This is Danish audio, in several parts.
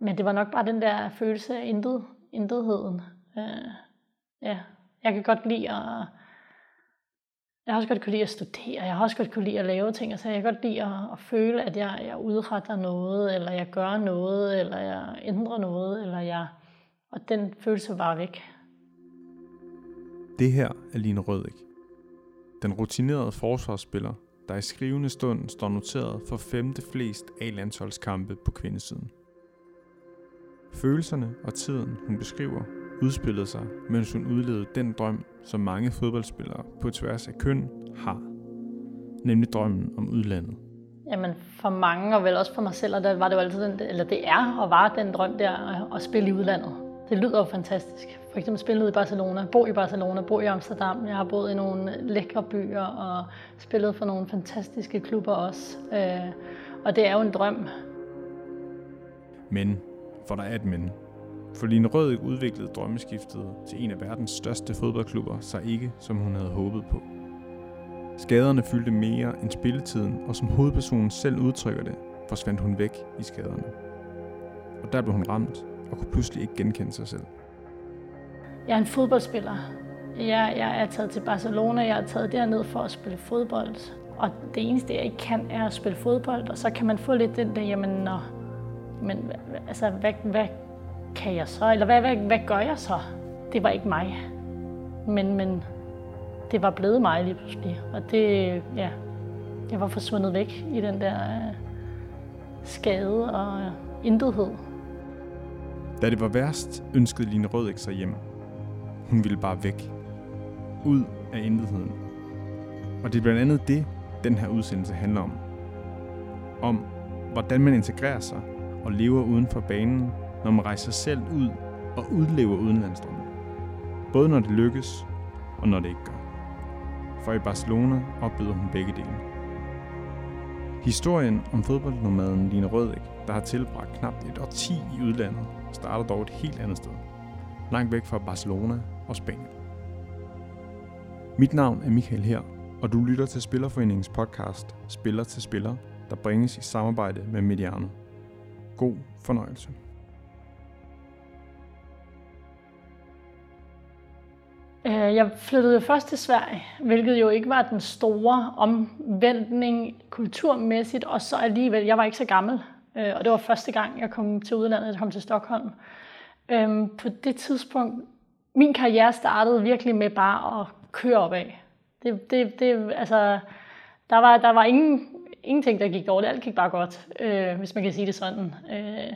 men det var nok bare den der følelse af intet, intetheden. Øh, ja, jeg kan godt lide at... Jeg har også godt kunne lide at studere, jeg har også godt kunne lide at lave ting, altså jeg kan godt lide at, at føle, at jeg, jeg udretter noget, eller jeg gør noget, eller jeg ændrer noget, eller jeg... Og den følelse var væk. Det her er Line Rødik. Den rutinerede forsvarsspiller, der i skrivende stund står noteret for femte flest A-landsholdskampe på kvindesiden. Følelserne og tiden, hun beskriver, udspillede sig, mens hun udlevede den drøm, som mange fodboldspillere på tværs af køn har. Nemlig drømmen om udlandet. Jamen for mange, og vel også for mig selv, og der var det jo altid den, eller det er og var den drøm der at spille i udlandet. Det lyder jo fantastisk. For eksempel spillet i Barcelona, bo i Barcelona, bo i Amsterdam. Jeg har boet i nogle lækre byer og spillet for nogle fantastiske klubber også. Øh, og det er jo en drøm. Men, for der er et men. For Line Rødøk udviklede drømmeskiftet til en af verdens største fodboldklubber sig ikke, som hun havde håbet på. Skaderne fyldte mere end spilletiden, og som hovedpersonen selv udtrykker det, forsvandt hun væk i skaderne. Og der blev hun ramt og kunne pludselig ikke genkende sig selv. Jeg er en fodboldspiller. Jeg, jeg er taget til Barcelona, jeg er taget derned for at spille fodbold. Og det eneste, jeg ikke kan, er at spille fodbold. Og så kan man få lidt den der, jamen, når men altså, hvad, hvad kan jeg så? Eller hvad, hvad, hvad gør jeg så? Det var ikke mig. Men, men det var blevet mig lige pludselig. Og det, ja, jeg var forsvundet væk i den der øh, skade og øh, intethed. Da det var værst, ønskede Line Rødæk sig hjem. Hun ville bare væk. Ud af intetheden. Og det er blandt andet det, den her udsendelse handler om. Om, hvordan man integrerer sig og lever uden for banen, når man rejser selv ud og udlever udenlandsdrømmen. Både når det lykkes, og når det ikke gør. For i Barcelona oplevede hun begge dele. Historien om fodboldnomaden Line Rødæk, der har tilbragt knap et årti i udlandet, starter dog et helt andet sted. Langt væk fra Barcelona og Spanien. Mit navn er Michael her, og du lytter til Spillerforeningens podcast Spiller til Spiller, der bringes i samarbejde med Mediano. God fornøjelse. Øh, jeg flyttede først til Sverige, hvilket jo ikke var den store omvæltning kulturmæssigt, og så alligevel, jeg var ikke så gammel, øh, og det var første gang, jeg kom til udlandet, jeg kom til Stockholm. Øhm, på det tidspunkt, min karriere startede virkelig med bare at køre opad. Det, det, det, altså, der var, der var ingen, ingenting, der gik dårligt. Alt gik bare godt, øh, hvis man kan sige det sådan. Øh,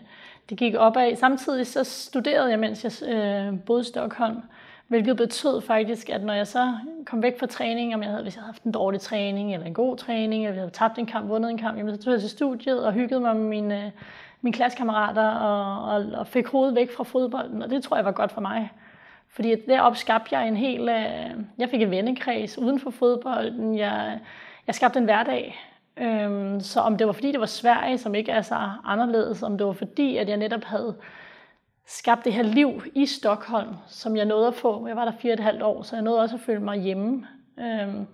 det gik opad. Samtidig så studerede jeg, mens jeg øh, boede i Stockholm. Hvilket betød faktisk, at når jeg så kom væk fra træning, om jeg havde, hvis jeg havde haft en dårlig træning, eller en god træning, eller jeg havde tabt en kamp, vundet en kamp, jamen, så tog jeg til studiet og hyggede mig med mine, mine klassekammerater og, og, og fik hovedet væk fra fodbolden, og det tror jeg var godt for mig. Fordi deroppe skabte jeg en hel... Øh, jeg fik en vennekreds uden for fodbolden. Jeg, jeg skabte en hverdag. Øhm, så om det var fordi, det var Sverige, som ikke er så anderledes, om det var fordi, at jeg netop havde skabt det her liv i Stockholm, som jeg nåede at få. Jeg var der fire og et halvt år, så jeg nåede også at føle mig hjemme. Øhm,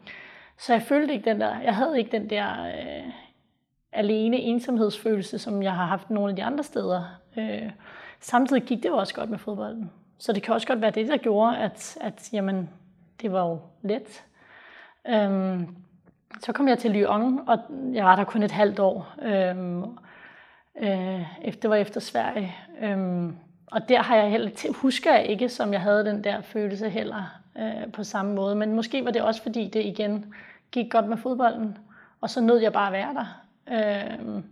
så jeg følte ikke den der, jeg havde ikke den der øh, alene ensomhedsfølelse, som jeg har haft nogle af de andre steder. Øh, samtidig gik det jo også godt med fodbolden. Så det kan også godt være det, der gjorde, at, at jamen, det var jo let. Øhm, så kom jeg til Lyon, og jeg var der kun et halvt år. Øhm, øh, efter, var efter Sverige. Øhm, og der har jeg heller, husker jeg ikke, som jeg havde den der følelse heller øh, på samme måde. Men måske var det også, fordi det igen gik godt med fodbolden, og så nød jeg bare at være der. Øhm,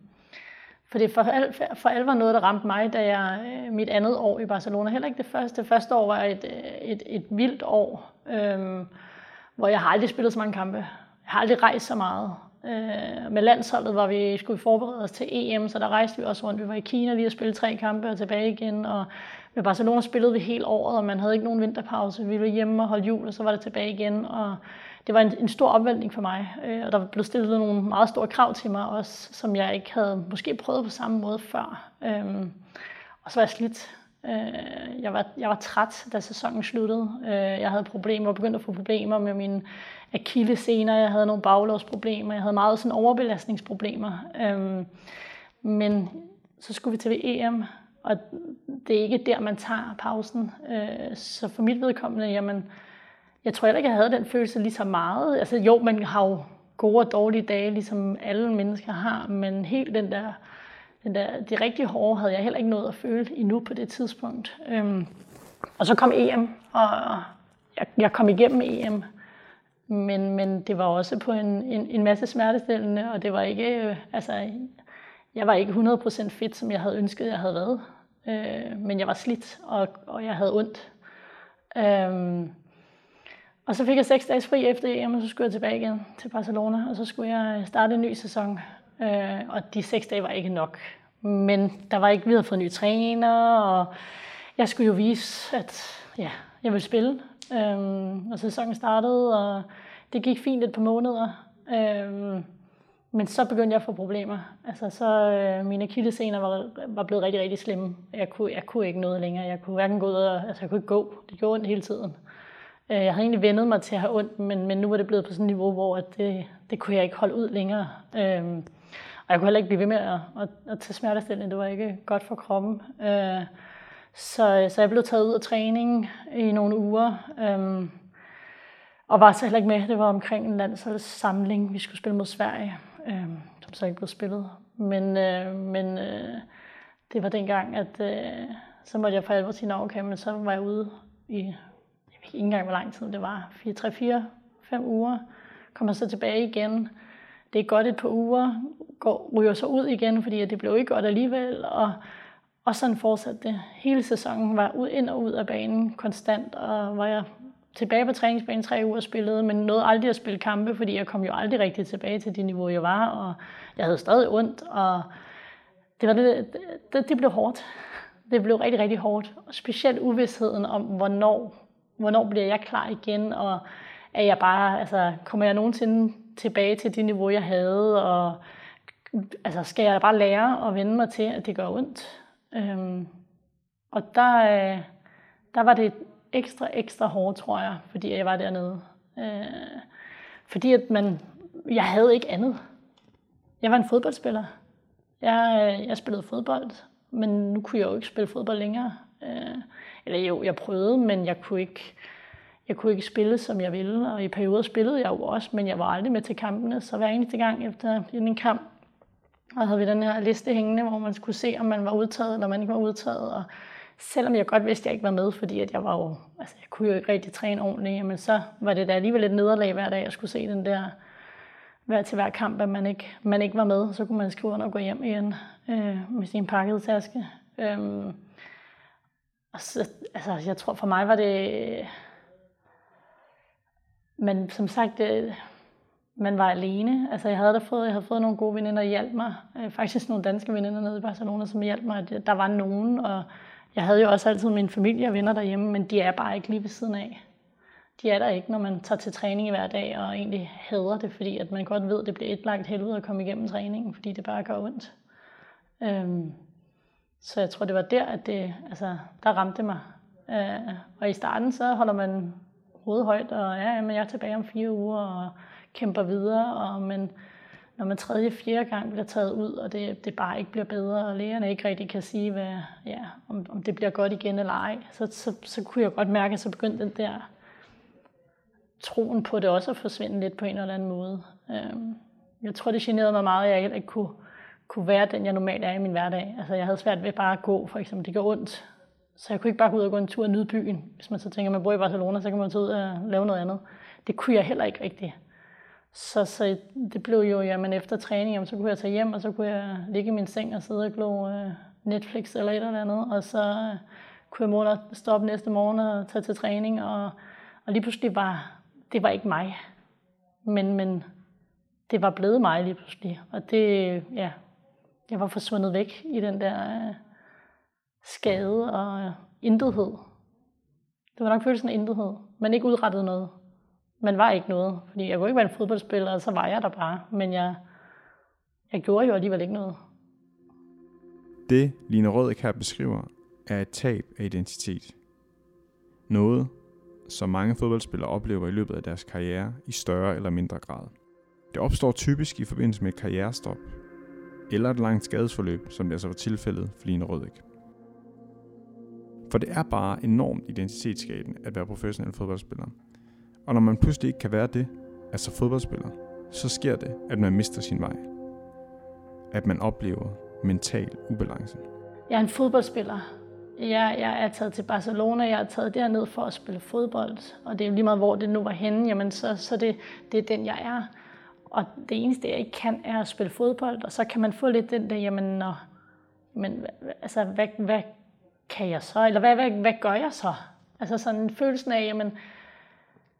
for det for, al, for alvor noget, der ramte mig, da jeg øh, mit andet år i Barcelona, heller ikke det første. Det første år var et, øh, et, et vildt år, øhm, hvor jeg har aldrig spillet så mange kampe. Jeg har aldrig rejst så meget. Øh, med landsholdet var vi, skulle vi forberede os til EM, så der rejste vi også rundt. Vi var i Kina lige at spille tre kampe og tilbage igen. Og med Barcelona spillede vi hele året, og man havde ikke nogen vinterpause. Vi var hjemme og holdt jul, og så var det tilbage igen. Og det var en, en stor opvæltning for mig, øh, og der blev stillet nogle meget store krav til mig også, som jeg ikke havde måske prøvet på samme måde før. Øh, og så var jeg slidt. Øh, jeg, var, jeg var træt, da sæsonen sluttede. Øh, jeg havde problemer, begyndte at få problemer med min akillescener, jeg havde nogle baglovsproblemer, jeg havde meget sådan overbelastningsproblemer. Øh, men så skulle vi til EM, og det er ikke der, man tager pausen. Øh, så for mit vedkommende, jamen, jeg tror heller ikke, jeg havde den følelse lige så meget. Altså jo, man har jo gode og dårlige dage, ligesom alle mennesker har, men helt den der, den der de rigtig hårde havde jeg heller ikke nået at føle endnu på det tidspunkt. Øhm, og så kom EM, og jeg, jeg kom igennem EM, men, men det var også på en, en, en masse smertestillende, og det var ikke, øh, altså, jeg var ikke 100% fit, som jeg havde ønsket, jeg havde været. Øh, men jeg var slidt, og, og jeg havde ondt. Øhm, og så fik jeg seks dages fri efter EM, og så skulle jeg tilbage igen til Barcelona, og så skulle jeg starte en ny sæson. Øh, og de seks dage var ikke nok. Men der var ikke, vi havde fået ny træner, og jeg skulle jo vise, at ja, jeg ville spille. Øhm, og sæsonen startede, og det gik fint et par måneder. Øhm, men så begyndte jeg at få problemer. Altså, så øh, mine akillescener var, var blevet rigtig, rigtig slemme. Jeg kunne, jeg kunne ikke noget længere. Jeg kunne hverken gå ud og, altså, jeg kunne ikke gå. Det gjorde ondt hele tiden. Øh, jeg havde egentlig vendet mig til at have ondt, men, men nu var det blevet på sådan et niveau, hvor at det, det kunne jeg ikke holde ud længere. Øh, og jeg kunne heller ikke blive ved med at, at, at tage smertestillende. Det var ikke godt for kroppen. Øh, så, så jeg blev taget ud af træning i nogle uger. Øh, og var så heller ikke med. Det var omkring en landsholdssamling. Vi skulle spille mod Sverige, øh, som så ikke blev spillet. Men, øh, men øh, det var dengang, at øh, så måtte jeg for alvor sige, okay, men så var jeg ude i ikke engang, hvor lang tid det var. 4, 3, 4, 5 uger. Kommer så tilbage igen. Det er godt et par uger. Går, ryger så ud igen, fordi det blev ikke godt alligevel. Og, og sådan fortsatte det. Hele sæsonen var ud, ind og ud af banen konstant, og var jeg tilbage på træningsbanen tre uger og spillede, men nåede aldrig at spille kampe, fordi jeg kom jo aldrig rigtig tilbage til det niveau, jeg var, og jeg havde stadig ondt, og det, var det, det, det blev hårdt. Det blev rigtig, rigtig hårdt. Og specielt uvidsheden om, hvornår hvornår bliver jeg klar igen, og er jeg bare, altså, kommer jeg nogensinde tilbage til det niveau, jeg havde, og altså, skal jeg bare lære at vende mig til, at det gør ondt. Øhm, og der, øh, der var det ekstra, ekstra hårdt, tror jeg, fordi jeg var dernede. Øh, fordi at man, jeg havde ikke andet. Jeg var en fodboldspiller. Jeg, øh, jeg spillede fodbold, men nu kunne jeg jo ikke spille fodbold længere. Øh, eller jo, jeg prøvede, men jeg kunne ikke, jeg kunne ikke spille, som jeg ville. Og i perioder spillede jeg jo også, men jeg var aldrig med til kampene. Så hver eneste gang efter en kamp, og havde vi den her liste hængende, hvor man skulle se, om man var udtaget, eller man ikke var udtaget. Og selvom jeg godt vidste, at jeg ikke var med, fordi at jeg var jo, altså jeg kunne jo ikke rigtig træne ordentligt, jamen så var det da alligevel et nederlag hver dag, jeg skulle se den der hver til hver kamp, at man ikke, man ikke var med. Så kunne man skrive under og gå hjem igen øh, med sin pakkede taske. Øhm, og så, altså, jeg tror for mig var det... Men som sagt, det, man var alene. Altså, jeg havde da fået, jeg havde fået nogle gode veninder, der hjalp mig. Øh, faktisk nogle danske veninder nede i Barcelona, som hjalp mig. Der var nogen, og jeg havde jo også altid min familie og venner derhjemme, men de er bare ikke lige ved siden af. De er der ikke, når man tager til træning hver dag og egentlig hader det, fordi at man godt ved, at det bliver et langt helvede at komme igennem træningen, fordi det bare gør ondt. Øhm, så jeg tror, det var der, at det, altså, der ramte mig. Øh, og i starten, så holder man hovedet højt, og ja, men jeg er tilbage om fire uger, og kæmper videre, og, men når man tredje, fjerde gang bliver taget ud, og det, det bare ikke bliver bedre, og lægerne ikke rigtig kan sige, hvad, ja, om, om det bliver godt igen eller ej, så, så, så kunne jeg godt mærke, at så begyndte den der troen på det også at forsvinde lidt på en eller anden måde. Øh, jeg tror, det generede mig meget, at jeg ikke kunne kunne være den, jeg normalt er i min hverdag. Altså, jeg havde svært ved bare at gå, for eksempel. Det gør ondt. Så jeg kunne ikke bare gå ud og gå en tur og nyde byen. Hvis man så tænker, at man bor i Barcelona, så kan man tage ud og lave noget andet. Det kunne jeg heller ikke rigtigt. Så, så det blev jo, jamen efter træning, jamen, så kunne jeg tage hjem, og så kunne jeg ligge i min seng og sidde og glo øh, Netflix eller et eller andet. Og så øh, kunne jeg måle stå næste morgen og tage til træning. Og, og lige pludselig var det var ikke mig. Men, men det var blevet mig lige pludselig. Og det, ja, jeg var forsvundet væk i den der øh, skade og øh, intethed. Det var nok følelsen af intethed. Man ikke udrettet noget. Man var ikke noget. Fordi jeg kunne ikke være en fodboldspiller, og så var jeg der bare. Men jeg, jeg gjorde jo alligevel ikke noget. Det, Line Rødek her beskriver, er et tab af identitet. Noget, som mange fodboldspillere oplever i løbet af deres karriere i større eller mindre grad. Det opstår typisk i forbindelse med et karrierestop, eller et langt skadesforløb, som det altså var tilfældet for Line Rødek. For det er bare enormt identitetsskabende at være professionel fodboldspiller. Og når man pludselig ikke kan være det, altså fodboldspiller, så sker det, at man mister sin vej. At man oplever mental ubalance. Jeg er en fodboldspiller. Jeg, jeg er taget til Barcelona, jeg er taget derned for at spille fodbold. Og det er jo lige meget, hvor det nu var henne, jamen så, så det, det er den, jeg er. Og det eneste, jeg ikke kan, er at spille fodbold. Og så kan man få lidt den der, jamen, når, men, altså, hvad, hvad kan jeg så? Eller hvad, hvad, hvad gør jeg så? Altså sådan følelsen af, jamen,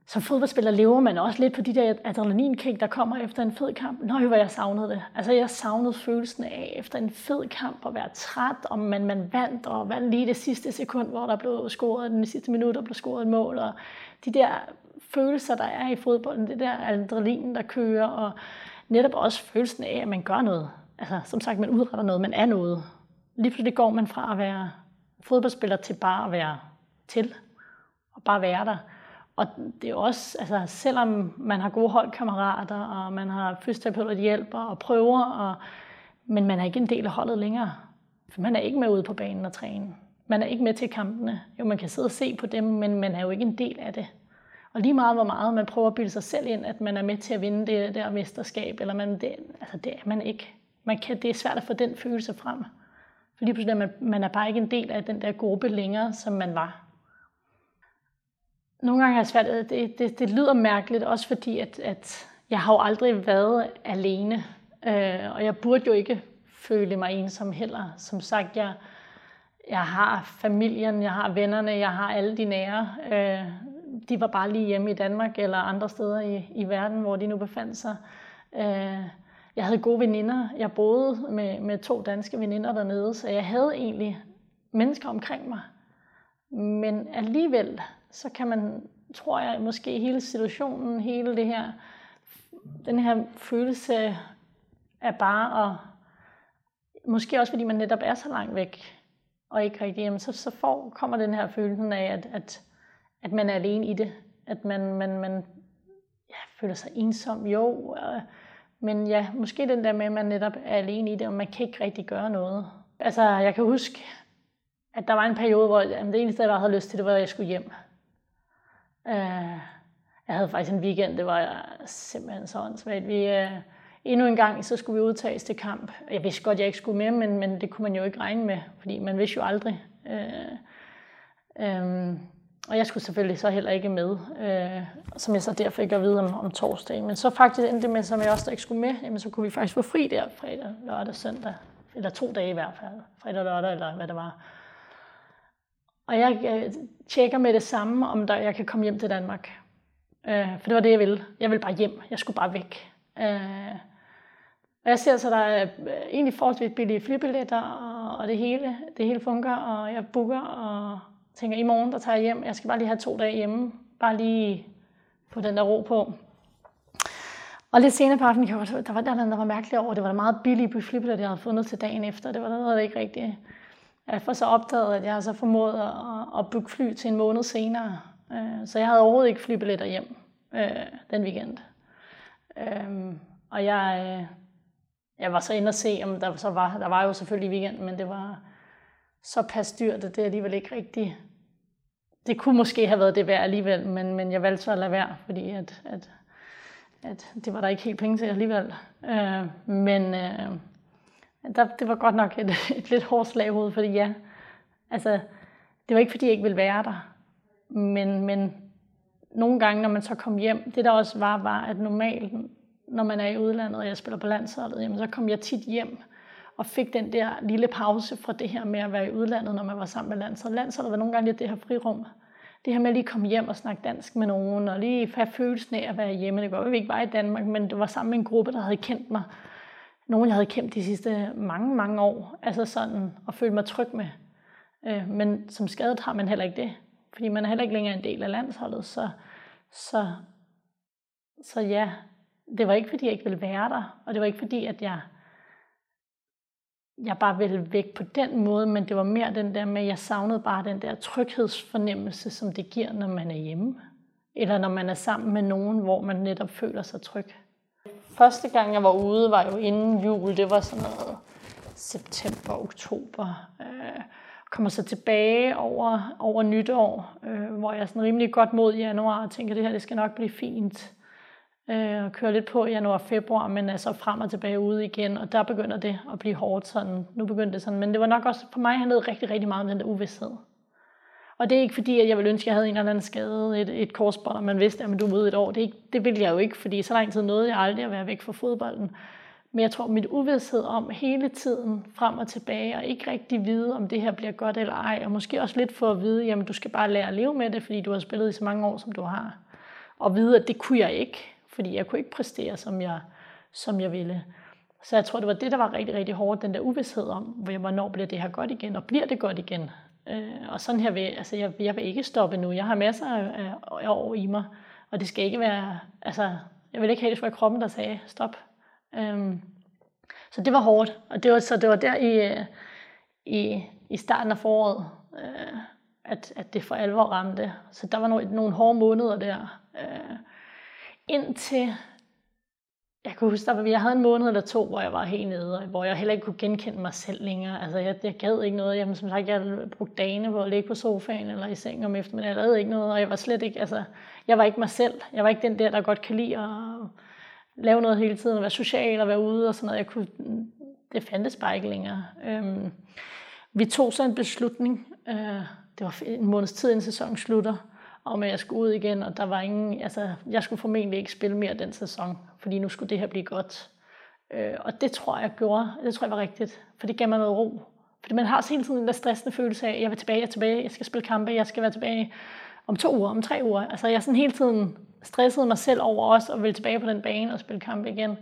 som fodboldspiller lever man også lidt på de der adrenalinkick, der kommer efter en fed kamp. Nå, hvor jeg savnede det. Altså, jeg savnede følelsen af efter en fed kamp at være træt, om man, man vandt, og vandt lige det sidste sekund, hvor der blev scoret, den sidste minut, der blev scoret et mål, og de der følelser, der er i fodbolden, det der adrenalin, der kører, og netop også følelsen af, at man gør noget. Altså, som sagt, man udretter noget, man er noget. Lige pludselig går man fra at være fodboldspiller til bare at være til, og bare være der. Og det er også, altså selvom man har gode holdkammerater, og man har fysioterapeuter, der hjælper og prøver, og, men man er ikke en del af holdet længere. For man er ikke med ude på banen og træne. Man er ikke med til kampene. Jo, man kan sidde og se på dem, men man er jo ikke en del af det. Og lige meget hvor meget man prøver at bilde sig selv ind, at man er med til at vinde det der mesterskab, eller man, det, altså det er man ikke. Man kan, det er svært at få den følelse frem. For lige pludselig er man, man er bare ikke en del af den der gruppe længere, som man var. Nogle gange har jeg svært, det, det, det lyder mærkeligt, også fordi, at, at jeg har jo aldrig været alene. Øh, og jeg burde jo ikke føle mig ensom heller. Som sagt, jeg, jeg har familien, jeg har vennerne, jeg har alle de nære. Øh, de var bare lige hjemme i Danmark eller andre steder i, i verden, hvor de nu befandt sig. Øh, jeg havde gode veninder. Jeg boede med, med to danske veninder dernede, så jeg havde egentlig mennesker omkring mig. Men alligevel, så kan man, tror jeg, måske hele situationen, hele det her, den her følelse af bare at, måske også fordi man netop er så langt væk, og ikke rigtig jamen så, så får, kommer den her følelse af, at, at, at man er alene i det. At man, man, man ja, føler sig ensom. Jo, øh, men ja, måske den der med, at man netop er alene i det, og man kan ikke rigtig gøre noget. Altså, jeg kan huske, at der var en periode, hvor jamen, det eneste, jeg bare havde lyst til, det var, at jeg skulle hjem. Øh, jeg havde faktisk en weekend, det var simpelthen så åndssvagt. Vi, øh, endnu en gang, så skulle vi udtages til kamp. Jeg vidste godt, jeg ikke skulle med, men, men det kunne man jo ikke regne med, fordi man vidste jo aldrig. Øh, um, og jeg skulle selvfølgelig så heller ikke med, øh, som jeg så derfor fik at vide om, om torsdagen. Men så faktisk endte det med, som jeg også der ikke skulle med, jamen så kunne vi faktisk få fri der fredag, lørdag, søndag. Eller to dage i hvert fald. Fredag, lørdag eller hvad det var. Og jeg øh, tjekker med det samme, om der, jeg kan komme hjem til Danmark. Øh, for det var det, jeg ville. Jeg ville bare hjem. Jeg skulle bare væk. Øh, og jeg ser så, der er øh, egentlig forholdsvis billige flybilletter, og, og det hele, det hele fungerer, og jeg booker, og tænker, i morgen der tager jeg hjem. Jeg skal bare lige have to dage hjemme. Bare lige på den der ro på. Og lidt senere på aftenen, der var der der var mærkeligt over. Det var der meget billige flybilletter, jeg havde fundet til dagen efter. Det var noget, der ikke rigtigt. Jeg får så opdaget, at jeg har så formået at, at booke fly til en måned senere. Øh, så jeg havde overhovedet ikke flybilletter hjem øh, den weekend. Øh, og jeg, øh, jeg var så inde og se, om der så var, der var jo selvfølgelig weekend, men det var så pas dyrt, at det alligevel ikke rigtigt det kunne måske have været det værd alligevel, men, men jeg valgte så at lade være, fordi at, at, at det var der ikke helt penge til alligevel. Øh, men øh, der, det var godt nok et, et lidt hårdt slag hovedet, fordi ja, altså, det var ikke fordi jeg ikke ville være der, men, men nogle gange, når man så kom hjem, det der også var, var, at normalt, når man er i udlandet, og jeg spiller på landsholdet, jamen, så kom jeg tit hjem og fik den der lille pause fra det her med at være i udlandet, når man var sammen med landsholdet. Landsholdet var nogle gange lidt det her frirum. Det her med at lige komme hjem og snakke dansk med nogen, og lige have følelsen af at være hjemme. Det var at vi ikke var i Danmark, men det var sammen med en gruppe, der havde kendt mig. Nogen, jeg havde kendt de sidste mange, mange år. Altså sådan, og følte mig tryg med. Øh, men som skadet har man heller ikke det. Fordi man er heller ikke længere en del af landsholdet. Så, så, så ja, det var ikke fordi, jeg ikke ville være der. Og det var ikke fordi, at jeg jeg bare ville væk på den måde, men det var mere den der med, at jeg savnede bare den der tryghedsfornemmelse, som det giver, når man er hjemme. Eller når man er sammen med nogen, hvor man netop føler sig tryg. Første gang, jeg var ude, var jo inden jul. Det var sådan noget september, oktober. Øh, kommer så tilbage over, over nytår, øh, hvor jeg er sådan rimelig godt mod i januar og tænker, at det her det skal nok blive fint. Øh, og kører lidt på i januar og februar, men er så frem og tilbage ude igen, og der begynder det at blive hårdt sådan. Nu begyndte det sådan, men det var nok også, for mig handlede rigtig, rigtig meget om den der uvidshed. Og det er ikke fordi, at jeg ville ønske, at jeg havde en eller anden skade, et, et korsbånd, og man vidste, at du er ude et år. Det, er ikke, det ville jeg jo ikke, fordi så lang tid nåede jeg aldrig at være væk fra fodbolden. Men jeg tror, mit uvidshed om hele tiden frem og tilbage, og ikke rigtig vide, om det her bliver godt eller ej, og måske også lidt for at vide, jamen du skal bare lære at leve med det, fordi du har spillet i så mange år, som du har. Og vide, at det kunne jeg ikke, fordi jeg kunne ikke præstere, som jeg, som jeg ville. Så jeg tror, det var det, der var rigtig, rigtig hårdt, den der uvidshed om, hvornår bliver det her godt igen, og bliver det godt igen. Øh, og sådan her vil, altså jeg, jeg vil ikke stoppe nu. Jeg har masser af, af år i mig, og det skal ikke være, altså jeg vil ikke have, det fra kroppen, der sagde stop. Øhm, så det var hårdt, og det var, så det var der i, øh, i, i starten af foråret, øh, at, at det for alvor ramte. Så der var nogle, nogle hårde måneder der. Øh, indtil kan huske, at jeg havde en måned eller to, hvor jeg var helt nede, og hvor jeg heller ikke kunne genkende mig selv længere. Altså, jeg, jeg gad ikke noget. Jamen, som sagt, jeg brugte dagene på at ligge på sofaen eller i sengen om eftermiddagen. Jeg lavede ikke noget, og jeg var slet ikke, altså, jeg var ikke mig selv. Jeg var ikke den der, der godt kan lide at lave noget hele tiden, og være social og være ude og sådan noget. Jeg kunne, det fandtes bare ikke længere. Øhm, vi tog så en beslutning. Øh, det var en måneds tid, inden sæsonen slutter om at jeg skulle ud igen, og der var ingen, altså, jeg skulle formentlig ikke spille mere den sæson, fordi nu skulle det her blive godt. Øh, og det tror jeg gjorde, det tror jeg var rigtigt, for det gav mig noget ro. Fordi man har hele tiden den der stressende følelse af, jeg vil tilbage, jeg er tilbage, jeg skal spille kampe, jeg skal være tilbage om to uger, om tre uger. Altså jeg sådan hele tiden stressede mig selv over os og ville tilbage på den bane og spille kampe igen.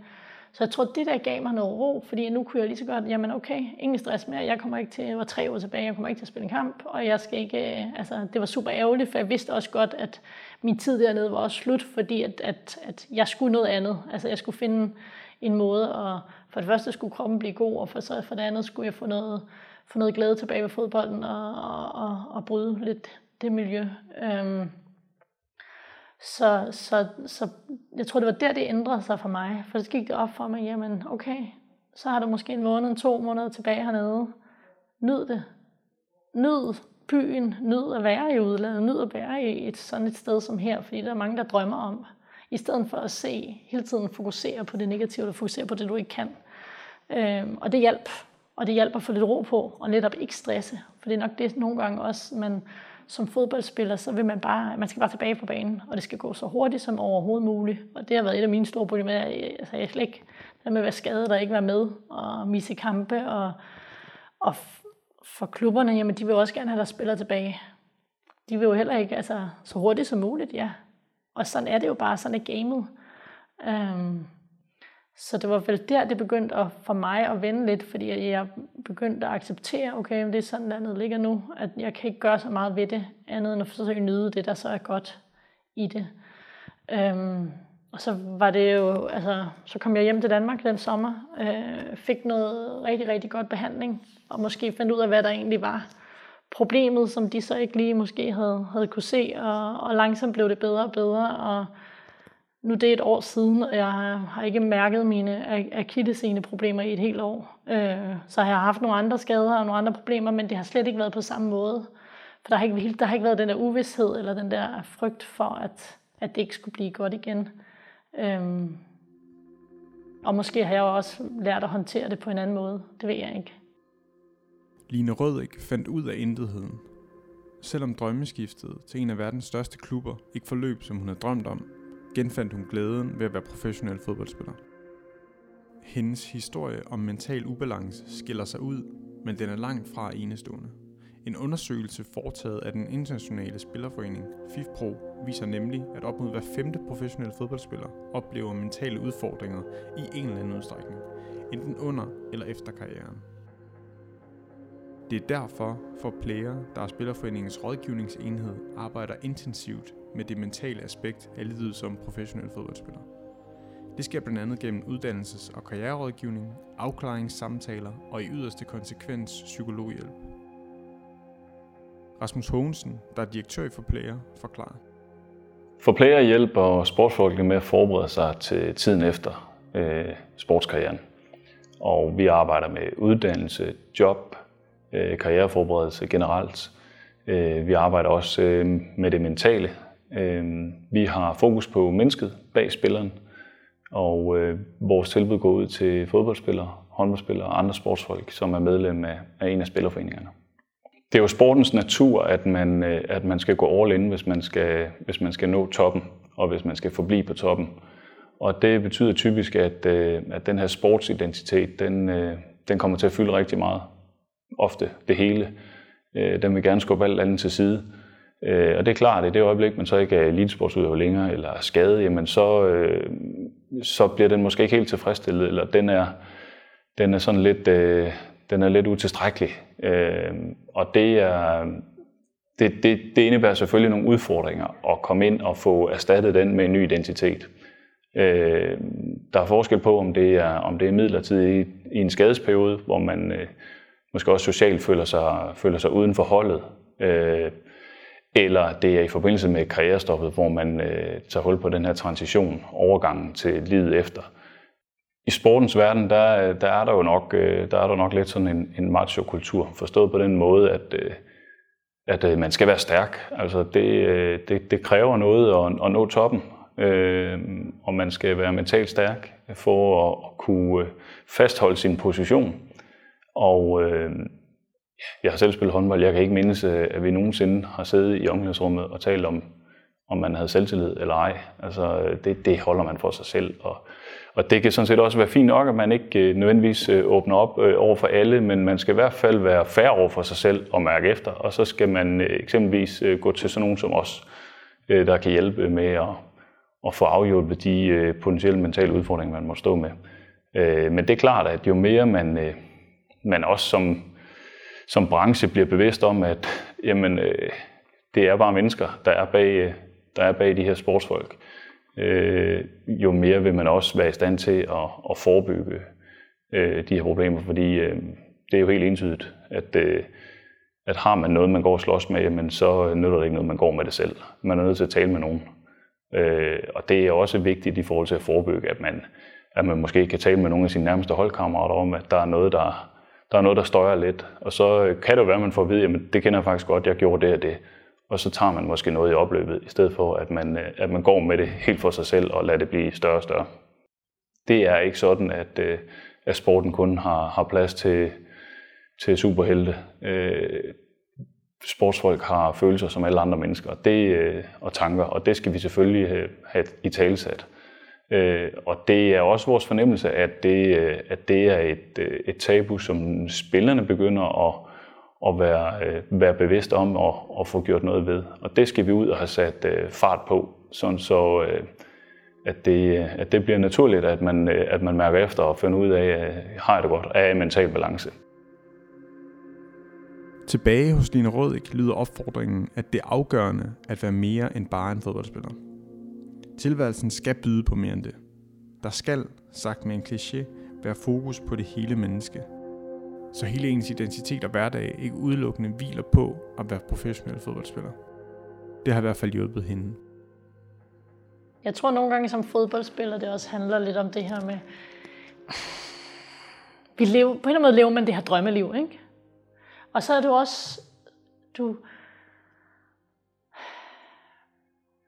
Så jeg tror, det der gav mig noget ro, fordi nu kunne jeg lige så godt, jamen okay, ingen stress mere, jeg kommer ikke til, jeg var tre år tilbage, jeg kommer ikke til at spille en kamp, og jeg skal ikke, øh, altså det var super ærgerligt, for jeg vidste også godt, at min tid dernede var også slut, fordi at, at, at jeg skulle noget andet, altså jeg skulle finde en måde, og for det første skulle kroppen blive god, og for, så for det andet skulle jeg få noget, få noget glæde tilbage ved fodbolden, og, og, og, og bryde lidt det miljø. Øhm, så, så, så jeg tror, det var der, det ændrede sig for mig. For så gik det op for mig, jamen okay, så har du måske en måned, to måneder tilbage hernede. Nyd det. Nyd byen, nyd at være i udlandet, nyd at være i et sådan et sted som her, fordi der er mange, der drømmer om. I stedet for at se, hele tiden fokusere på det negative, og fokusere på det, du ikke kan. Øhm, og det hjælper. Og det hjælper at få lidt ro på, og netop ikke stresse. For det er nok det nogle gange også, man som fodboldspiller, så vil man bare, man skal bare tilbage på banen, og det skal gå så hurtigt som overhovedet muligt. Og det har været et af mine store problemer. Altså, jeg slet ikke, det med at være skadet og ikke være med, og misse kampe, og, og for klubberne, jamen de vil også gerne have der spiller tilbage. De vil jo heller ikke, altså så hurtigt som muligt, ja. Og sådan er det jo bare, sådan er gamet. Øhm, så det var vel der, det begyndte at, for mig at vende lidt, fordi jeg begyndte at acceptere, okay, det er sådan, landet ligger nu, at jeg kan ikke gøre så meget ved det, andet end at forsøge at nyde det, der så er godt i det. Øhm, og så var det jo, altså, så kom jeg hjem til Danmark den sommer, øh, fik noget rigtig, rigtig godt behandling, og måske fandt ud af, hvad der egentlig var problemet, som de så ikke lige måske havde, havde kunne se, og, og langsomt blev det bedre og bedre, og nu det er et år siden, og jeg har ikke mærket mine akillesene problemer i et helt år. Øh, så jeg har haft nogle andre skader og nogle andre problemer, men det har slet ikke været på samme måde. For der har ikke, der har ikke været den der uvidshed eller den der frygt for, at, at det ikke skulle blive godt igen. Øh, og måske har jeg også lært at håndtere det på en anden måde. Det ved jeg ikke. Line Rødik fandt ud af intetheden. Selvom drømmeskiftet til en af verdens største klubber ikke forløb, som hun havde drømt om, genfandt hun glæden ved at være professionel fodboldspiller. Hendes historie om mental ubalance skiller sig ud, men den er langt fra enestående. En undersøgelse foretaget af den internationale spillerforening FIFPro viser nemlig, at op mod hver femte professionelle fodboldspiller oplever mentale udfordringer i en eller anden udstrækning, enten under eller efter karrieren. Det er derfor, for player, der er Spillerforeningens rådgivningsenhed, arbejder intensivt med det mentale aspekt af livet som professionel fodboldspiller. Det sker blandt andet gennem uddannelses- og karriererådgivning, afklaringssamtaler og i yderste konsekvens psykologhjælp. Rasmus Hogensen, der er direktør for Player, forklarer. For Player hjælper sportsfolkene med at forberede sig til tiden efter øh, sportskarrieren. Og vi arbejder med uddannelse, job, øh, karriereforberedelse generelt. Øh, vi arbejder også øh, med det mentale. Øh, vi har fokus på mennesket bag spilleren, og øh, vores tilbud går ud til fodboldspillere, håndboldspillere og andre sportsfolk, som er medlem af, af en af spillerforeningerne. Det er jo sportens natur, at man, øh, at man skal gå all in, hvis man skal, hvis man skal nå toppen, og hvis man skal forblive på toppen. Og det betyder typisk, at, øh, at den her sportsidentitet, den, øh, den kommer til at fylde rigtig meget. Ofte det hele. Øh, den vil gerne skubbe alt andet til side. Øh, og det er klart, at i det øjeblik, man så ikke er elitesportsudøver længere, eller er skadet, jamen så, øh, så bliver den måske ikke helt tilfredsstillet, eller den er, den er sådan lidt, øh, den er lidt utilstrækkelig. Og det er, det, det, det indebærer selvfølgelig nogle udfordringer at komme ind og få erstattet den med en ny identitet. Øh, der er forskel på, om det er, om det er midlertidigt i, i en skadesperiode, hvor man øh, måske også socialt føler sig, føler sig uden for holdet, øh, eller det er i forbindelse med karrierestoppet, hvor man øh, tager hul på den her transition, overgangen til livet efter. I sportens verden, der, der, er der jo nok, øh, der er der nok lidt sådan en, en macho-kultur, forstået på den måde, at øh, at øh, man skal være stærk. Altså det, øh, det, det kræver noget at, at nå toppen, øh, og man skal være mentalt stærk for at, at kunne øh, fastholde sin position. Og øh, jeg har selv spillet håndbold. Jeg kan ikke mindes, øh, at vi nogensinde har siddet i omklædningsrummet og talt om, om man havde selvtillid eller ej. Altså det, det holder man for sig selv. Og, og det kan sådan set også være fint nok, at man ikke øh, nødvendigvis øh, åbner op over for alle, men man skal i hvert fald være færre over for sig selv og mærke efter. Og så skal man eksempelvis gå til sådan nogen som os, der kan hjælpe med at, at få afhjulpet de potentielle mentale udfordringer, man må stå med. Men det er klart, at jo mere man, man også som, som branche bliver bevidst om, at jamen, øh, det er bare mennesker, der er bag, øh, der er bag de her sportsfolk, øh, jo mere vil man også være i stand til at, at forebygge øh, de her problemer, fordi øh, det er jo helt entydigt, at, øh, at har man noget, man går og slås med, jamen, så nytter det ikke noget, man går med det selv. Man er nødt til at tale med nogen. Øh, og det er også vigtigt i forhold til at forebygge, at man, at man måske kan tale med nogle af sine nærmeste holdkammerater om, at der er noget, der, der er noget, der støjer lidt. Og så øh, kan det jo være, at man får at vide, at det kender jeg faktisk godt, jeg gjorde det og det og så tager man måske noget i opløbet, i stedet for at man, øh, at man går med det helt for sig selv og lader det blive større og større. Det er ikke sådan, at, øh, at sporten kun har, har plads til, til superhelte. Sportsfolk har følelser som alle andre mennesker det, og tanker, og det skal vi selvfølgelig have i talesat. Øh, Og det er også vores fornemmelse, at det, øh, at det er et, øh, et tabu, som spillerne begynder at at være, øh, være bevidst om og, og få gjort noget ved. Og det skal vi ud og have sat øh, fart på, sådan så øh, at, det, øh, at det bliver naturligt, at man, øh, at man mærker efter og finder ud af, øh, har jeg det godt, er jeg i mental balance. Tilbage hos Line Rødik lyder opfordringen, at det er afgørende at være mere end bare en fodboldspiller. Tilværelsen skal byde på mere end det. Der skal, sagt med en kliché, være fokus på det hele menneske – så hele ens identitet og hverdag ikke udelukkende hviler på at være professionel fodboldspiller. Det har i hvert fald hjulpet hende. Jeg tror nogle gange som fodboldspiller, det også handler lidt om det her med, vi lever, på en eller anden måde lever man det her drømmeliv, ikke? Og så er du også, du,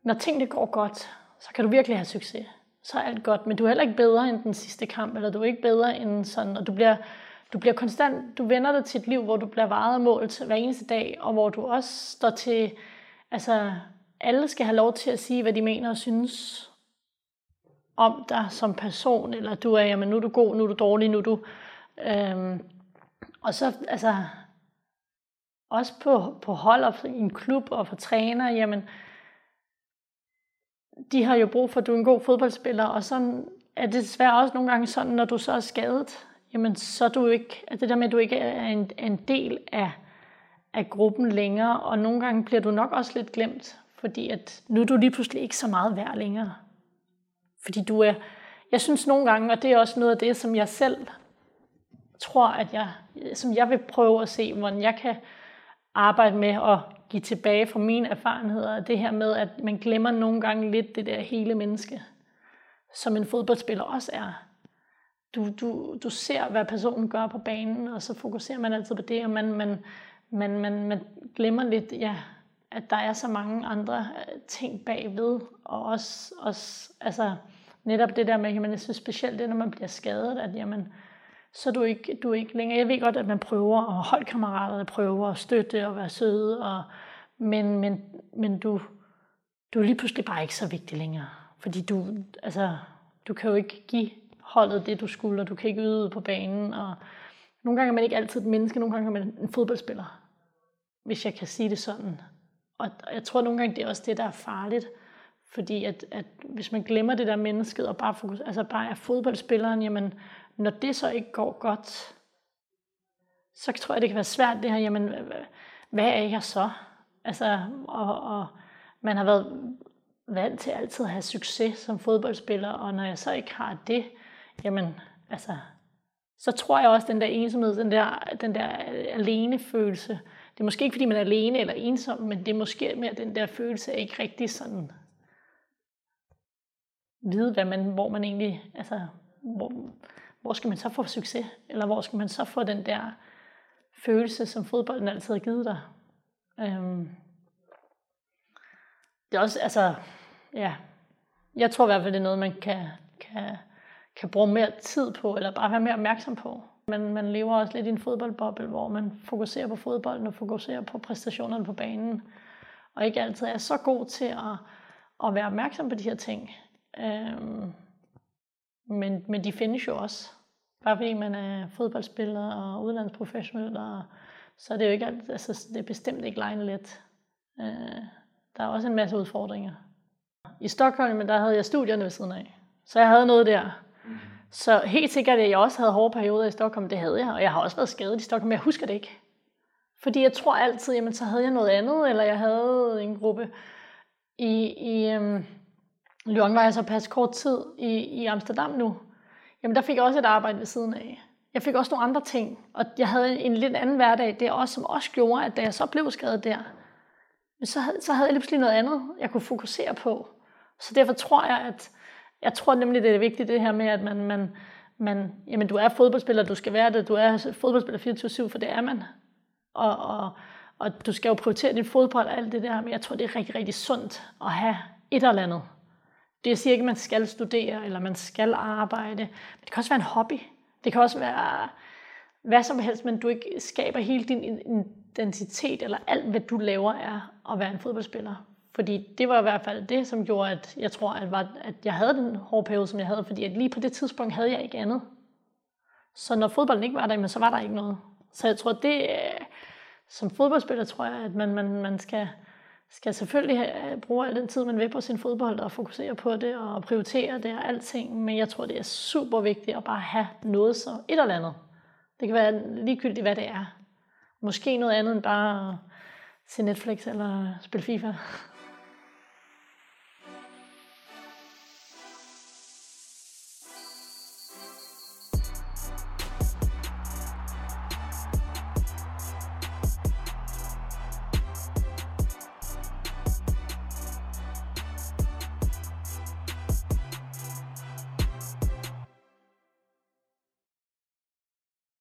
når tingene går godt, så kan du virkelig have succes. Så er alt godt, men du er heller ikke bedre end den sidste kamp, eller du er ikke bedre end sådan, og du bliver, du bliver konstant, du vender dig til et liv, hvor du bliver varet og målt hver eneste dag, og hvor du også står til, altså alle skal have lov til at sige, hvad de mener og synes om dig som person, eller du er, jamen nu er du god, nu er du dårlig, nu er du... Øhm, og så, altså, også på, på hold og i en klub og for træner, jamen, de har jo brug for, at du er en god fodboldspiller, og så er det desværre også nogle gange sådan, når du så er skadet, jamen så er du ikke, at det der med, at du ikke er en, en del af, af gruppen længere, og nogle gange bliver du nok også lidt glemt, fordi at nu er du lige pludselig ikke så meget værd længere. Fordi du er, jeg synes nogle gange, og det er også noget af det, som jeg selv tror, at jeg, som jeg vil prøve at se, hvordan jeg kan arbejde med at give tilbage fra mine erfaringer, det her med, at man glemmer nogle gange lidt det der hele menneske, som en fodboldspiller også er. du, du, du ser, hvad personen gør på banen, og så fokuserer man altid på det, og man, man, man, man, man glemmer lidt, ja, at der er så mange andre øh, ting bagved, og også, også altså, netop det der med, at jeg synes specielt det, når man bliver skadet, at jamen, så du ikke, du ikke længere. Jeg ved godt, at man prøver, og holdkammeraterne prøver at støtte og være søde, og, men, men, men du, du er lige pludselig bare ikke så vigtig længere. Fordi du, altså, du kan jo ikke give holdet det, du skulle, og du kan ikke yde på banen. Og nogle gange er man ikke altid et menneske, nogle gange er man en fodboldspiller, hvis jeg kan sige det sådan. Og jeg tror nogle gange, det er også det, der er farligt. Fordi at, at hvis man glemmer det der mennesket, og bare, fokus, altså bare er fodboldspilleren, jamen, når det så ikke går godt, så tror jeg, det kan være svært det her, jamen, hvad er jeg så? Altså, og, og man har været vant til altid at have succes som fodboldspiller, og når jeg så ikke har det, jamen, altså, så tror jeg også, den der ensomhed, den der, den der alene følelse, det er måske ikke, fordi man er alene eller ensom, men det er måske mere den der følelse af ikke rigtig sådan vide, hvad man, hvor man egentlig, altså, hvor, hvor skal man så få succes? Eller hvor skal man så få den der følelse, som fodbolden altid har givet dig? Øhm, det er også, altså, ja, jeg tror i hvert fald, det er noget, man kan, kan, kan bruge mere tid på, eller bare være mere opmærksom på. Men man lever også lidt i en fodboldboble, hvor man fokuserer på fodbolden og fokuserer på præstationerne på banen, og ikke altid er så god til at, at være opmærksom på de her ting. Øhm, men, men de findes jo også. Bare fordi man er fodboldspiller og udlandsprofessionel, og, så er det jo ikke altså, det er bestemt ikke lejende let. Øh, der er også en masse udfordringer. I Stockholm, der havde jeg studierne ved siden af. Så jeg havde noget der. Mm. Så helt sikkert, at jeg også havde hårde perioder i Stockholm, det havde jeg. Og jeg har også været skadet i Stockholm, men jeg husker det ikke. Fordi jeg tror altid, jamen så havde jeg noget andet, eller jeg havde en gruppe i, i øhm, Lyon var jeg så pas kort tid i, i Amsterdam nu. Jamen der fik jeg også et arbejde ved siden af. Jeg fik også nogle andre ting, og jeg havde en lidt anden hverdag der også, som også gjorde, at da jeg så blev skadet der, så, så havde jeg lige pludselig noget andet, jeg kunne fokusere på. Så derfor tror jeg, at jeg tror nemlig, det er vigtigt det her med, at man, man, man jamen, du er fodboldspiller, du skal være det, du er fodboldspiller 24-7, for det er man. Og, og, og du skal jo prioritere din fodbold og alt det der, men jeg tror, det er rigtig, rigtig sundt at have et eller andet. Det siger ikke, at man skal studere, eller man skal arbejde, men det kan også være en hobby. Det kan også være hvad som helst, men du ikke skaber hele din identitet, eller alt, hvad du laver, er at være en fodboldspiller. Fordi det var i hvert fald det, som gjorde, at jeg tror, at, var, at jeg havde den hårde periode, som jeg havde, fordi at lige på det tidspunkt havde jeg ikke andet. Så når fodbolden ikke var der, så var der ikke noget. Så jeg tror, det øh, som fodboldspiller, tror jeg, at man, man, man skal, skal selvfølgelig have, bruge al den tid, man vil på sin fodbold, og fokusere på det, og prioritere det og alting. Men jeg tror, det er super vigtigt at bare have noget så et eller andet. Det kan være ligegyldigt, hvad det er. Måske noget andet end bare se Netflix eller spille FIFA.